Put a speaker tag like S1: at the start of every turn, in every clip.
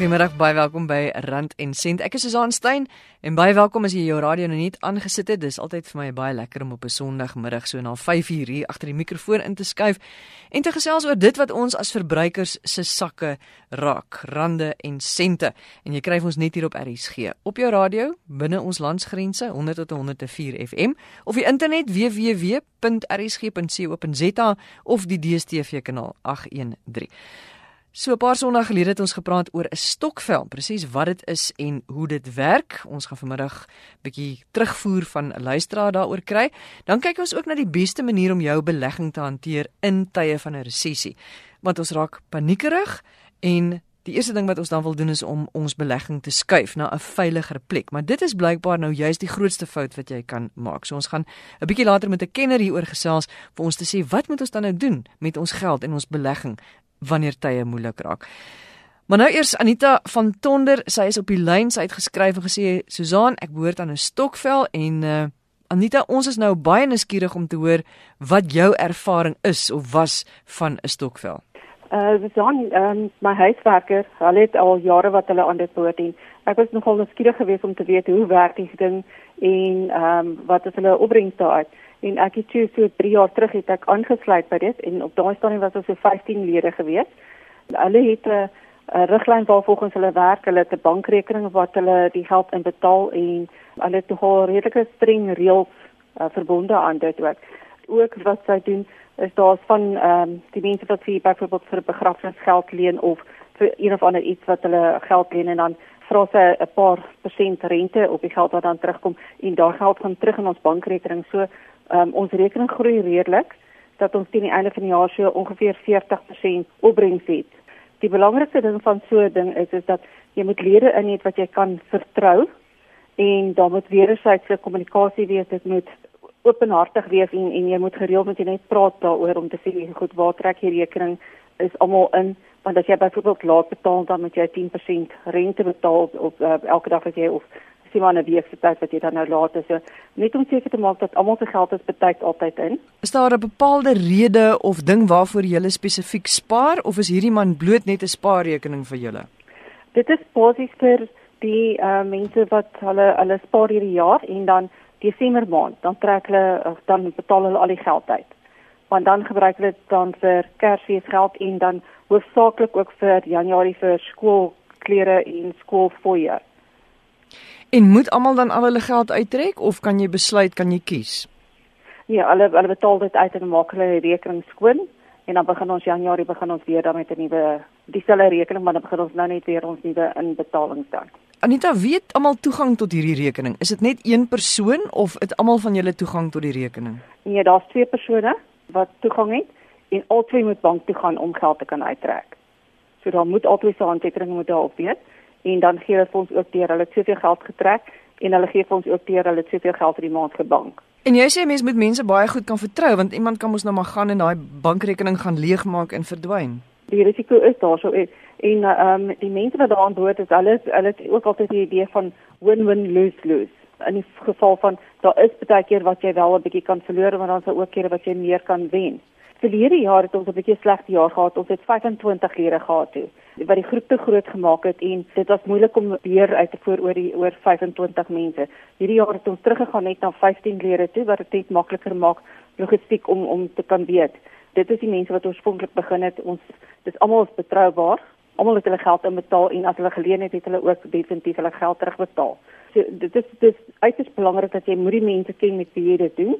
S1: Goeiemôre, baie welkom by Rand en Sent. Ek is Susan Stein en baie welkom as jy jou radio nou net aangesit het. Dis altyd vir my baie lekker om op 'n Sondagmiddag so na 5:00 hier agter die mikrofoon in te skuif en te gesels oor dit wat ons as verbruikers se sakke raak, rande en sente. En jy kry ons net hier op RSG, op jou radio binne ons landsgrense 100 tot 104 FM of die internet www.rsg.co.za of die DStv kanaal 813. So 'n paar Sondae gelede het ons gepraat oor 'n stokvel, presies wat dit is en hoe dit werk. Ons gaan vanmiddag bietjie terugvoer van 'n luisteraar daaroor kry. Dan kyk ons ook na die beste manier om jou belegging te hanteer in tye van 'n resessie. Want ons raak paniekerig en die eerste ding wat ons dan wil doen is om ons belegging te skuif na 'n veiliger plek. Maar dit is blykbaar nou juist die grootste fout wat jy kan maak. So ons gaan 'n bietjie later met 'n kenner hieroor gesels vir ons te sê wat moet ons dan nou doen met ons geld en ons belegging wanneer tye moeilik raak. Maar nou eers Anita van Tonder, sy is op die lyn, sy het geskryf en gesê Susan, ek behoort aan 'n stokvel en uh Anita, ons is nou baie nuuskierig om te hoor wat jou ervaring is of was van 'n stokvel.
S2: Uh Susan, um, my huiswerker, hulle het al jare wat hulle aan dit behoort en ek was nogal nuuskierig geweest om te weet hoe werk die ding en ehm um, wat is hulle opbrengs daaruit en ek het toe so 3 jaar terug het ek aangesluit by dit en op daai stadium was ons so 15 lede gewees. Hulle het 'n 'n riglyn waarvolgens hulle werk, hulle het 'n bankrekening wat hulle die geld in betaal en hulle het nogal redelike streng reëls uh, verbonde aan dit ook. Ook wat sy doen is daar's van ehm um, die mense wat vir byvoorbeeld vir begrafnisgeld leen of vir een of ander iets wat hulle geld leen en dan vra sy 'n paar persent rente op die geld wat dan terugkom en daai geld gaan terug in ons bankrekening. So um, ons rekening groei redelik dat ons teen die einde van die jaar so ongeveer 40% opbrengs het. Die belangrikste ding van so 'n ding is is dat jy moet lede in het wat jy kan vertrou en dan moet wederwysige kommunikasie wees. Dit moet openhartig wees en en jy moet gereeld met net praat daaroor om te sê goed waar trek jy rekening is almal in want as jy byvoorbeeld laat betaal dan moet jy 10% rente betaal op uh, elke dag as jy of sien maar 'n week se tyd wat jy dan nou laat is. So net om seker te maak dat almal se geld is betyds altyd in.
S1: Is daar 'n bepaalde rede of ding waarvoor jy spesifiek spaar of is hierdie man bloot net 'n spaarrekening vir julle?
S2: Dit is basies vir die uh, mense wat hulle hulle spaar hierdie jaar en dan Desember maand dan trek hulle of dan betaal hulle al die geld uit. Want dan gebruik hulle dit dan vir Kersfeesgeld en dan hoofsaaklik ook vir Januarie vir skoolklere en skoolfooie.
S1: En moet almal dan al hulle geld uittrek of kan jy besluit kan jy kies?
S2: Ja, hulle hulle betaal dit uit en maak hulle rekening skoon en dan begin ons Januarie begin ons weer dan met 'n nuwe dieselfde rekening maar dan begin ons nou net weer ons nuwe inbetalings dan.
S1: Anita, weet almal toegang tot hierdie rekening? Is dit net een persoon of het almal van julle toegang tot die rekening?
S2: Nee, daar's twee persone wat toegang het en albei moet bank toe gaan om geld te kan uittrek. So dan moet albei se handtekening moet daarop wees en dan gee hulle vir ons ook deur hulle soveel geld getrek en hulle gee vir ons ook deur hulle soveel geld vir die maand gebank.
S1: En jy sê mense moet mense baie goed kan vertrou want iemand kan mos nou maar gaan en daai bankrekening gaan leegmaak en verdwyn.
S2: Die risiko is daar so en ehm um, die mense wat daaraan behoort is hulle hulle het ook altyd die idee van win-win lose-lose. In die geval van daar is baie keer wat jy wel 'n bietjie kan verloor maar dan is daar ook kere wat jy meer kan wen. Verlede jaar het ons 'n bietjie slegte jaar gehad. Ons het 25 lede gehad toe wat die groep te groot gemaak het en dit was moeilik om weer uit te voer oor die oor 25 mense. Hierdie jaar het ons teruggegaan net na 15 lede toe wat dit net makliker maak logistiek om om te kan weet. Dit is die mense wat oorspronklik begin het. Ons dis almal betroubaar. Almal het hulle geld inbetaal en as hulle geleen het, het hulle ook definitief hulle geld terugbetaal. So dit is dis uiters belangrik dat jy moet die mense ken met wie jy dit doen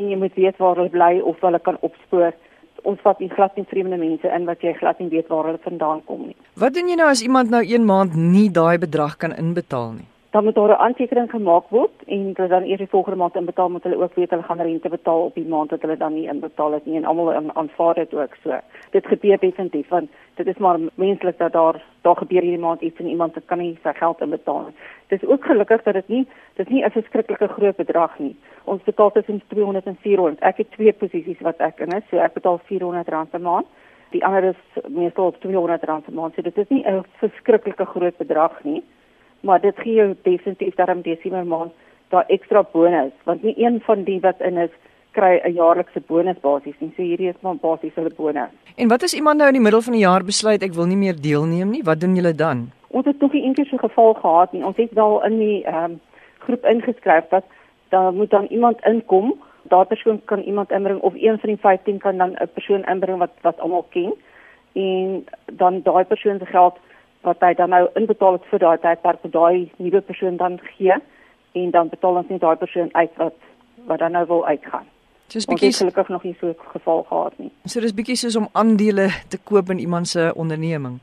S2: en jy moet weet waar hulle bly of hulle kan opspoor. Ons vat nie glad nie vreemde mense in wat jy glad nie weet waar hulle vandaan kom nie.
S1: Wat doen jy nou as iemand nou 1 maand nie daai bedrag kan inbetaal nie?
S2: dan moet daar 'n aantekening gemaak word en hulle dan eers die volgende maand inbetaal moet hulle ook weet hulle gaan rente betaal op die maand wat hulle dan nie inbetaal het nie en almal aanvaar dit ook so. Dit gebeur definitief want dit is maar menslik dat daar daar gebeur hierdie maand iets en iemand kan nie sy geld inbetaal nie. Dit is ook gelukkig dat dit nie dit is nie 'n verskriklike groot bedrag nie. Ons betaal tussen 200 en 400. Ek het twee posisies wat ek in is, so ek betaal 400 rand per maand. Die ander is meestal op 200 rand per maand. So dit is nie 'n verskriklike groot bedrag nie maar dit gee jou definitief daarom Desember maand daai ekstra bonus want nie een van die wat in is kry 'n jaarlikse bonus basies nie. So hierdie is maar basies hulle bonus.
S1: En wat as iemand nou in die middel van die jaar besluit ek wil nie meer deelneem nie, wat doen julle dan?
S2: Ons het nog nie eendag so geval gehad nie. Ons het wel in die ehm um, groep ingeskryf dat daar moet dan iemand inkom. Daardie persoon kan iemand inbring of een van die 15 kan dan 'n persoon inbring wat wat almal ken en dan daai persoon se geld wat hy dan nou inbetaal het vir daai tydperk vir daai nuwe persoon dan gee en dan betaal ons net daai persoon uit wat wat dan nou wil uitgaan.
S1: Dis bietjie
S2: gelukkig nog nie so 'n geval gehad nie.
S1: So dis bietjie soos om aandele te koop in iemand se onderneming.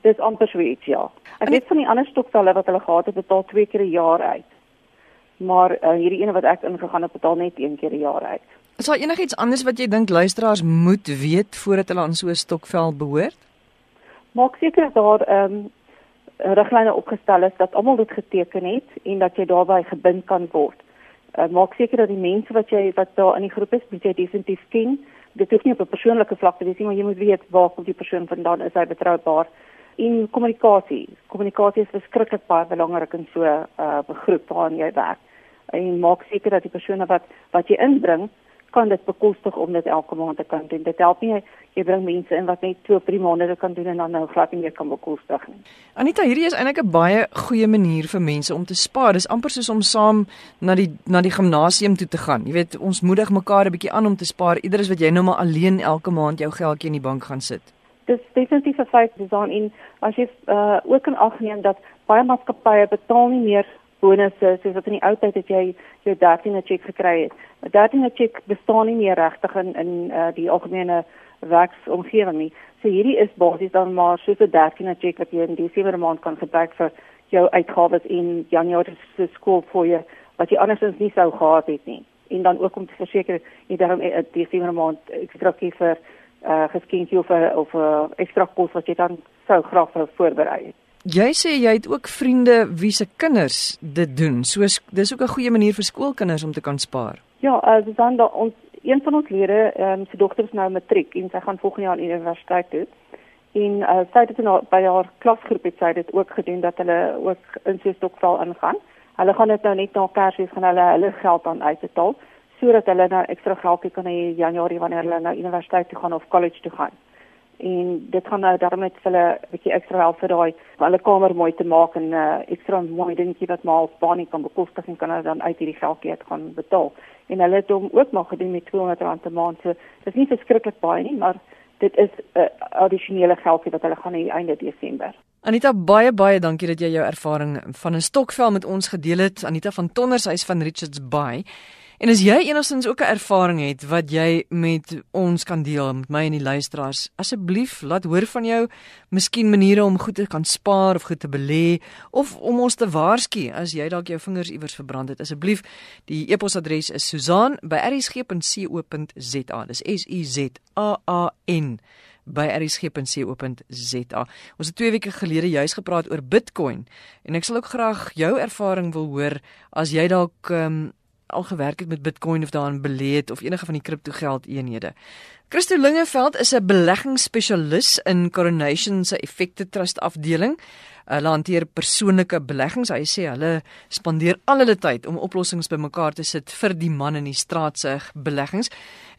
S2: Dis amper so iets ja. Ek weet van die ander stokvelle wat hulle gehad het betaal twee keer 'n jaar uit. Maar uh, hierdie ene wat ek ingegaan het betaal net een keer 'n jaar uit.
S1: Is daar enigiets anders wat jy dink luisteraars moet weet voordat hulle aan so 'n stokvel behoort?
S2: Maak seker dat daar ehm um, riglyne opgestel is dat almal dit geteken het en dat jy daarbey gebind kan word uh, maak seker dat die mense wat jy wat daar in die groep is, moet jy definitief ken. Dit hoef nie op 'n persoonlike vlak te wees nie, maar jy moet weet waar kom die persoon vandaan, is hy betroubaar? En kommunikasie. Kommunikasie is verskriklik baie belangrik in so 'n uh, groep waarin jy werk. En maak seker dat die persone wat wat jy inbring kan dit bekostig om dit elke maand te kan doen. Dit help nie jy bring mense in wat net 2 of 3 maande kan doen en dan nou glad nie meer kan bekostig nie.
S1: Anita, hierdie is eintlik 'n baie goeie manier vir mense om te spaar. Dis amper soos om saam na die na die gimnasium toe te gaan. Jy weet, ons moedig mekaar 'n bietjie aan om te spaar. Ieder is wat jy nou maar alleen elke maand jou geldjie in die bank gaan sit.
S2: Dis definitief 'n feit dis dan in as jy uh, ook in ag neem dat baie maatskappye betaal nie meer bonusse soos wat in die ou tyd het jy jou 13e cheque gekry het. 'n 13e cheque bestaan nie meer regtig in in uh, die algemene werksomgewing nie. So hierdie is basies dan maar soos 'n 13e cheque wat jy in Desember maand kan gebruik vir jou uitgawes in Januarie se skoolfooie wat jy andersins nie sou gehad het nie. En dan ook om te verseker jy daarom 'n eh, Desember maand ekstra vir uh, geskenkie of 'n of 'n ekstra kos wat jy dan sou graag vir voorberei het.
S1: Jy sê jy het ook vriende wie se kinders dit doen. So dis ook 'n goeie manier vir skoolkinders om te kan spaar.
S2: Ja, uh, dan da, ons een van ons lede, ehm um, sy dogter is nou matriek en sy gaan volgende jaar aan universiteit toe. En uh, sy het dit nou by haar klasgroep het sy dit ook gedoen dat hulle ook in so 'n stokval ingaan. Hulle gaan dit nou net na Kersfees gaan hulle hulle geld aan uitbetaal sodat hulle nou ekstra geldjie kan hê in Januarie wanneer hulle na universiteit toe gaan of college toe gaan en dit gaan nou daarmee vir hulle 'n bietjie ekstra help vir daai hulle kamer mooi te maak en 'n uh, ekstra mooi dingetjie wat maar Spanie kan bekostig en kan hulle dan uit hierdie geldjie uit gaan betaal. En hulle het hom ook nog gedoen met 200 rand 'n maand. So dis nie verskriklik baie nie, maar dit is 'n uh, addisionele geldjie wat hulle gaan hê einde Desember.
S1: Anita baie baie dankie dat jy jou ervaring van 'n stokvel met ons gedeel het. Anita van Tonners huis van Richards Bay. En as jy enigstens ook 'n ervaring het wat jy met ons kan deel met my en die luisteraars, asseblief laat hoor van jou, miskien maniere om goed te kan spaar of goed te belê of om ons te waarsku as jy dalk jou vingers iewers verbrand het. Asseblief, die e-posadres is susaan@rsg.co.za. Dis S U Z A A N by rsg.co.za. Ons het 2 weke gelede juis gepraat oor Bitcoin en ek sal ook graag jou ervaring wil hoor as jy dalk um, al gewerk het met Bitcoin of daarin belê het of enige van die kriptogeld eenhede. Christo Lingeveld is 'n beleggingsspesialis in Coronation se Effekte Trust afdeling. Hulle hanteer persoonlike beleggings. Hy sê hulle spandeer al hulle tyd om oplossings bymekaar te sit vir die man in die straat se beleggings.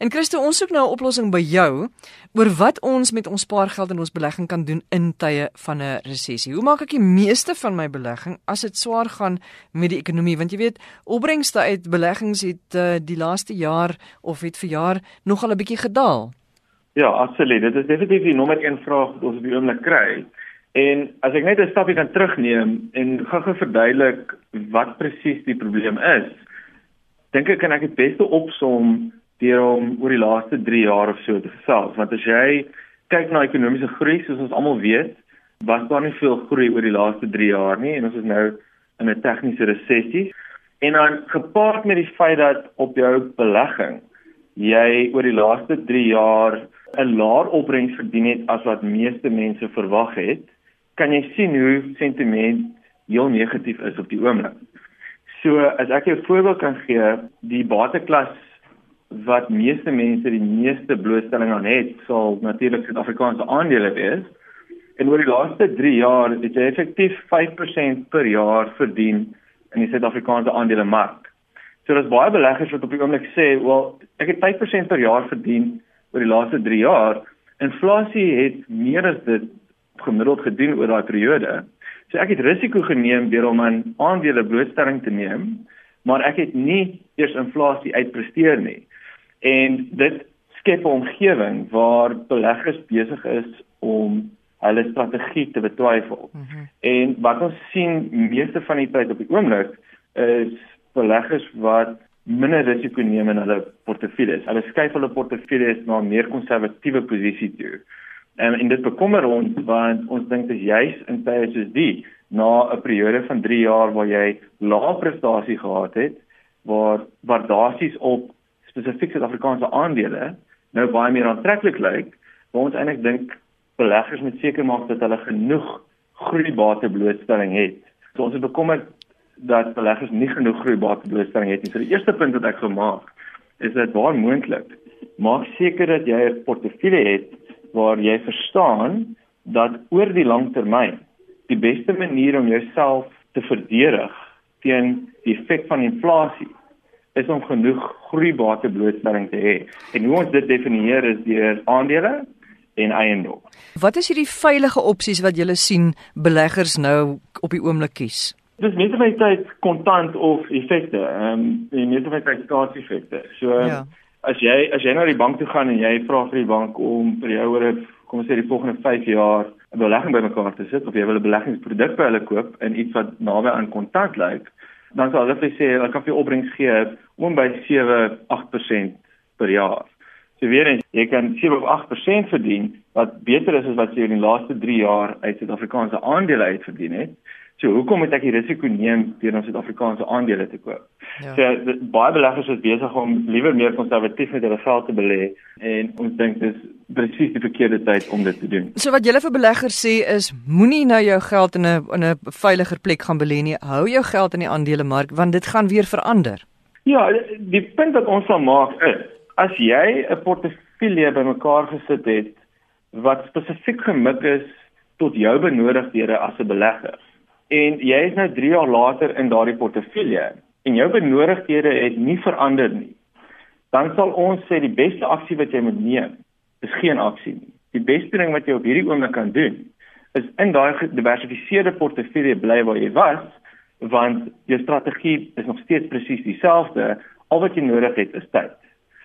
S1: En Christo, ons soek nou 'n oplossing by jou oor wat ons met ons spaargeld en ons belegging kan doen in tye van 'n resessie. Hoe maak ek die meeste van my belegging as dit swaar gaan met die ekonomie? Want jy weet, opbrengste uit beleggings het uh, die laaste jaar of het vir jaar nogal 'n bietjie gedaal.
S3: Ja, absoluut. Dit is definitief die nommer 1 vraag wat ons op die oomblik kry. En as ek net 'n stapie kan terugneem en gou-gou verduidelik wat presies die probleem is, dink ek kan ek dit beste opsom deur om oor die laaste 3 jaar of so te gesels, want as jy kyk na ekonomiese groei, soos ons almal weet, was daar nie veel groei oor die laaste 3 jaar nie en ons is nou in 'n tegniese resessie. En dan gepaard met die feit dat op jou belegging jy oor die laaste 3 jaar 'n laer opbrengs verdien het as wat meeste mense verwag het, kan jy sien hoe sentiment heel negatief is op die oomblik. So as ek 'n voorbeeld kan gee, die bateklas wat meeste mense die meeste blootstelling aan het, sal natuurlik Suid-Afrikaanse aandele wees. En oor die laaste 3 jaar het jy effektief 5% per jaar verdien in die Suid-Afrikaanse aandelemark. So daar's baie beleggers wat op die oomblik sê, "Wel, ek het 5% per jaar verdien oor die laaste 3 jaar. Inflasie het meer as dit gemiddeld gedoen oor daai periode. So ek het risiko geneem deur om aan aandele blootstelling te neem, maar ek het nie eers inflasie uitpresteer nie. En dit skep 'n omgewing waar beleggers besig is om hulle strategie te betwyfel. Mm -hmm. En wat ons sien meeste van die tyd op die oomblik is beleggers wat minder risiko neem in hulle portefeuilles. Hulle skuif hulle portefeuilles na meer konservatiewe posisie toe. En en dit bekommer ons want ons dink dit is juis in tye soos die na 'n periode van 3 jaar waar jy lae prestasie gehad het, waar waardasies op spesifiek Suid-Afrikaanse aandele nou baie meer aantreklik lyk, waar ons eintlik dink beleggers moet seker maak dat hulle genoeg groeibate blootstelling het. So ons is bekommerd dat beleggers nie genoeg groeibate blootstelling het nie. So die eerste punt wat ek gemaak is dat waar moontlik maak seker dat jy 'n portefeulje het waar jy verstaan dat oor die lang termyn die beste manier om jouself te verdedig teen die effek van inflasie is om genoeg groeibate blootstelling te hê. En hoe ons dit definieer is deur aandele en eiendom.
S1: Wat is hierdie veilige opsies wat julle sien beleggers nou op die oomblik kies?
S3: Dis meeste van die tyd kontant of effekte. Ehm um, die meeste van die tyd staatseffekte. So ja as jy as jy na die bank toe gaan en jy vra vir die bank om vir jou oor kom ons sê die volgende 5 jaar 'n belegging bymekaar te sit of jy wil 'n beleggingsproduk by hulle koop in iets wat naby aan kontant lyk, dan sal hulle sê hulle kan vir jou opbrengs gee om by 7 8% per jaar. So weer eens, jy kan 7 of 8% verdien wat beter is as wat jy in die laaste 3 jaar uit Suid-Afrikaanse aandele uit verdien het. So hoekom moet ek die risiko neem deur om Suid-Afrikaanse aandele te koop? Ja. So baie beleggers is besig om liewer meer konservatief met hulle geld te belê en ons dink dis presies die verkeerde tyd om dit te doen.
S1: So wat julle vir beleggers sê is moenie nou jou geld in 'n in 'n veiliger plek gaan belê nie. Hou jou geld in die aandelemark want dit gaan weer verander.
S3: Ja, die punt wat ons sal maak is as jy 'n portefeulje bymekaar gesit het wat spesifiek gemik is tot jou benodigdhede as 'n belegger en jy is nou 3 jaar later in daardie portefeulje en jou benodigdhede het nie verander nie, dan sal ons sê die beste aksie wat jy moet neem is geen aksie nie. Die beste ding wat jy op hierdie oomblik kan doen is in daai gediversifiseerde portefeulje bly waar jy was, want jou strategie is nog steeds presies dieselfde, al wat jy nodig het is tyd.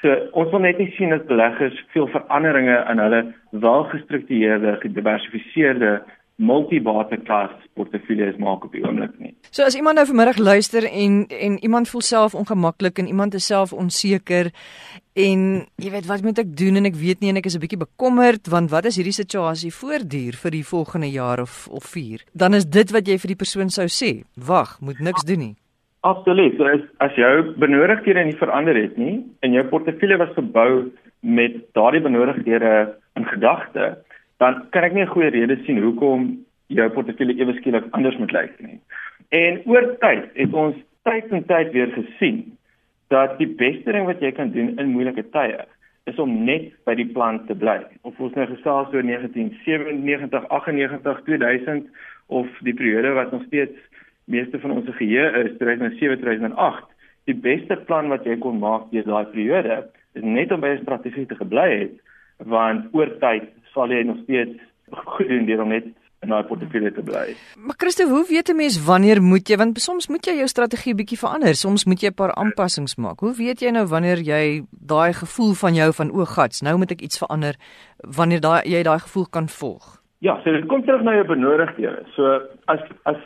S3: So ons wil net nie sien dat beleggers veel veranderinge in hulle welgestruktureerde, gediversifiseerde multibate klas portefeuilles maak op die oomblik nie.
S1: So as iemand nou vanmiddag luister en en iemand voel self ongemaklik en iemand is self onseker en jy weet wat moet ek doen en ek weet nie en ek is 'n bietjie bekommerd want wat as hierdie situasie voortduur vir die volgende jaar of of 4? Dan is dit wat jy vir die persoon sou sê. Wag, moet niks doen nie.
S3: Absoluut. So as as jou benodigdhede nie verander het nie en jou portefeulje was gebou met daardie benodigdhede in gedagte, dan kan ek nie 'n goeie rede sien hoekom jou portefeulje ewe skielik anders moet lyk nie. En oor tyd het ons tyd en tyd weer gesien dat die beste ding wat jy kan doen in moeilike tye is om net by die plan te bly. Of ons nou gesels oor 1997, 98, 2000 of die periode wat nog steeds meeste van ons geheue is, 2007, 2008, die beste plan wat jy kon maak deur daai periode is net om by 'n strategie te gebly het want oor tyd sal jy nog steeds goed doen deur om net in daai portefeulje te bly.
S1: Maar Christo, hoe weet 'n mens wanneer moet jy want soms moet jy jou strategie bietjie verander, soms moet jy 'n paar aanpassings maak. Hoe weet jy nou wanneer jy daai gevoel van jou van o, gats, nou moet ek iets verander wanneer daai jy daai gevoel kan volg?
S3: Ja, so dit kom terug na jou benodigdhede. So as as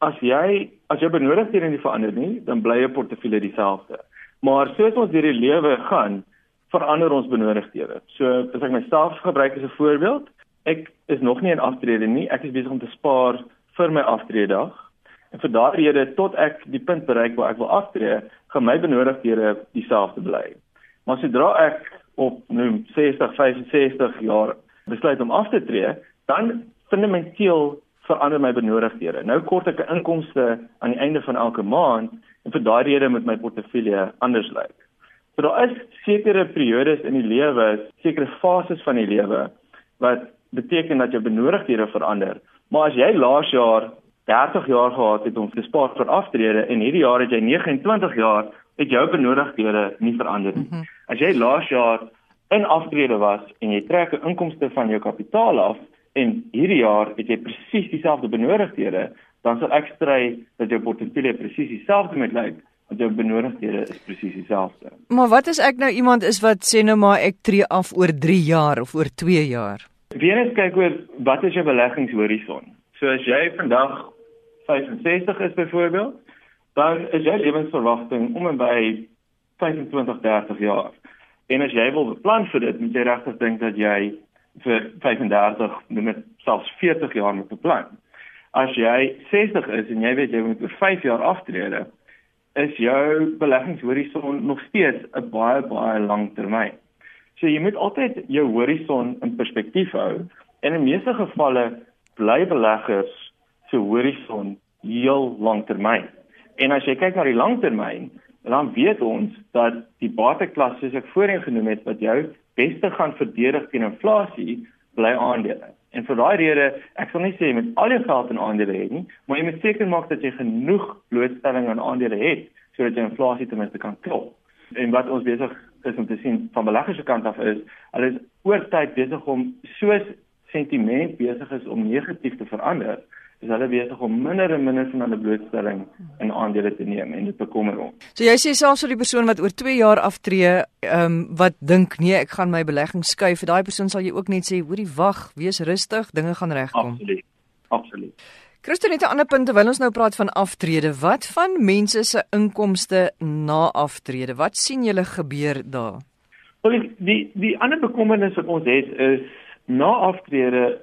S3: as jy as jou benodigdhede nie verander nie, dan bly jou portefeulje dieselfde. Maar soos ons deur die lewe gaan, verander ons benodigdhede. So as ek myself gebruik as 'n voorbeeld, ek is nog nie in aftrede nie. Ek is besig om te spaar vir my aftreedag. En vir daardie rede tot ek die punt bereik waar ek wil aftree, gaan my benodigdhede dieselfde bly. Maar sodra ek op nou 60, 65 jaar besluit om af te tree, dan fundamenteel verander my benodigdhede. Nou kort ek 'n inkomste aan die einde van elke maand en vir daardie rede moet my portefeulje anders lyk. So daar is sekere periodes in die lewe, sekere fases van die lewe wat beteken dat jou benodigdhede verander. Maar as jy laas jaar 30 jaar gehad het om te spaar vir aftrede en hierdie jaar het jy 29 jaar, het jou benodigdhede nie verander nie. Mm -hmm. As jy laas jaar in aftrede was en jy trek 'n inkomste van jou kapitaal af en hierdie jaar het jy presies dieselfde benodigdhede, dan sal ek stry dat jou portefeulje presies dieselfde moet lyk want jou benodigdhede is presies dieselfde.
S1: Maar wat as ek nou iemand is wat sê nou maar ek tree af oor 3 jaar of oor 2 jaar?
S3: Weens kyk oor wat is jou beleggingshorison? So as jy vandag 65 is byvoorbeeld, dan is jou lewensverwagting om en by 25 30 jaar. En as jy wil beplan vir dit, moet jy regtig dink dat jy vir 35, noem dit selfs 40 jaar moet beplan. As jy 60 is en jy weet jy moet oor 5 jaar aftree, is jou beleggingshorison nog steeds 'n baie baie lang termyn. So jy moet altyd jou horison in perspektief hou en in meeste gevalle bly beleggers se horison heel langtermyn. En as jy kyk na die langtermyn, dan weet ons dat die bateklas soos ek voorheen genoem het wat jou beste gaan verdedig teen inflasie, bly aandele. En vir daai rede, ek sal nie sê jy moet al jou geld in aandele hê nie, maar jy moet seker maak dat jy genoeg blootstelling aan aandele het sodat jy inflasie ten minste kan klop. En wat ons besig is om te sien van beleggers se kant af is, hulle is oor tyd besig om soos sentiment besig is om negatief te verander, is hulle besig om minder en minder van hulle blootstelling in aandele te neem en dit bekommer ons.
S1: So jy sê selfs vir die persoon wat oor 2 jaar aftree, ehm um, wat dink nee, ek gaan my belegging skuif, vir daai persoon sal jy ook net sê, hoorie wag, wees rustig, dinge gaan regkom.
S3: Absoluut. Absoluut.
S1: Christo net 'n ander punt terwyl ons nou praat van aftrede. Wat van mense se inkomste na aftrede? Wat sien julle gebeur daar?
S3: Wel die die, die ander bekommernis wat ons het is na aftrede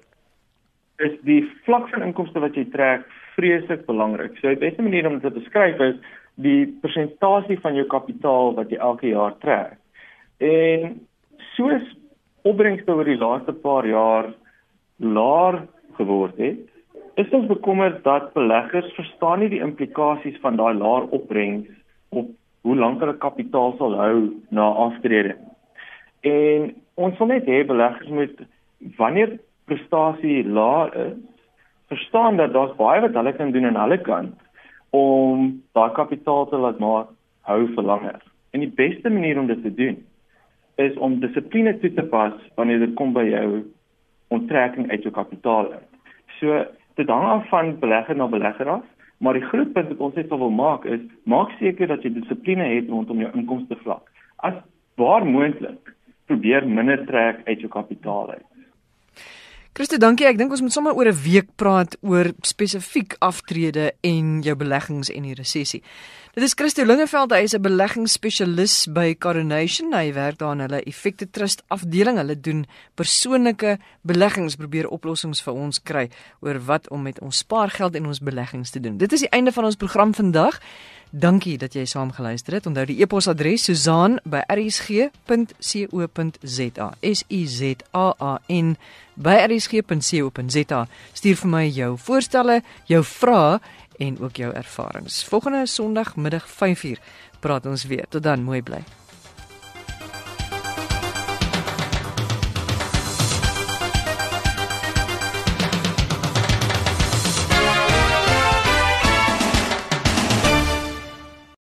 S3: is die vlak van inkomste wat jy trek vreeslik belangrik. So die beste manier om dit te beskryf is die persentasie van jou kapitaal wat jy elke jaar trek. En soos opbrengste oor die laaste paar jaar laer geword het, is ons bekommerd dat beleggers verstaan nie die implikasies van daai laer opbrengs op hoe lank hulle kapitaal sal hou na aftrede. En ons wil net hê beleggers moet wanneer prestasie laag is, verstaan dat daar's baie wat hulle kan doen aan hulle kant om daai kapitaal te laat maar hou vir langer. En die beste manier om dit te doen is om dissipline toe te pas wanneer dit kom by jou onttrekking uit jou kapitaal. So dit hang af van belegger na belegger af, maar die groot punt wat ons net wil maak is maak seker dat jy dissipline het rondom jou inkomste vlak. As waar moontlik, probeer minder trek uit jou kapitaal uit.
S1: Christo, dankie. Ek dink ons moet sommer oor 'n week praat oor spesifiek aftrede en jou beleggings en die resessie. Dit is Christo Lingeveld, hy is 'n beleggingsspesialis by Coronation. Hy werk daar in hulle Effekte Trust afdeling. Hulle doen persoonlike beleggings, probeer oplossings vir ons kry oor wat om met ons spaargeld en ons beleggings te doen. Dit is die einde van ons program vandag. Dankie dat jy saam geluister het. Onthou die e-posadres susaan@rsg.co.za. S U Z A A N by rsg.co.za. Stuur vir my jou voorstelle, jou vrae en ook jou ervarings. Volgende Sondagmiddag 5uur praat ons weer. Tot dan, mooi bly.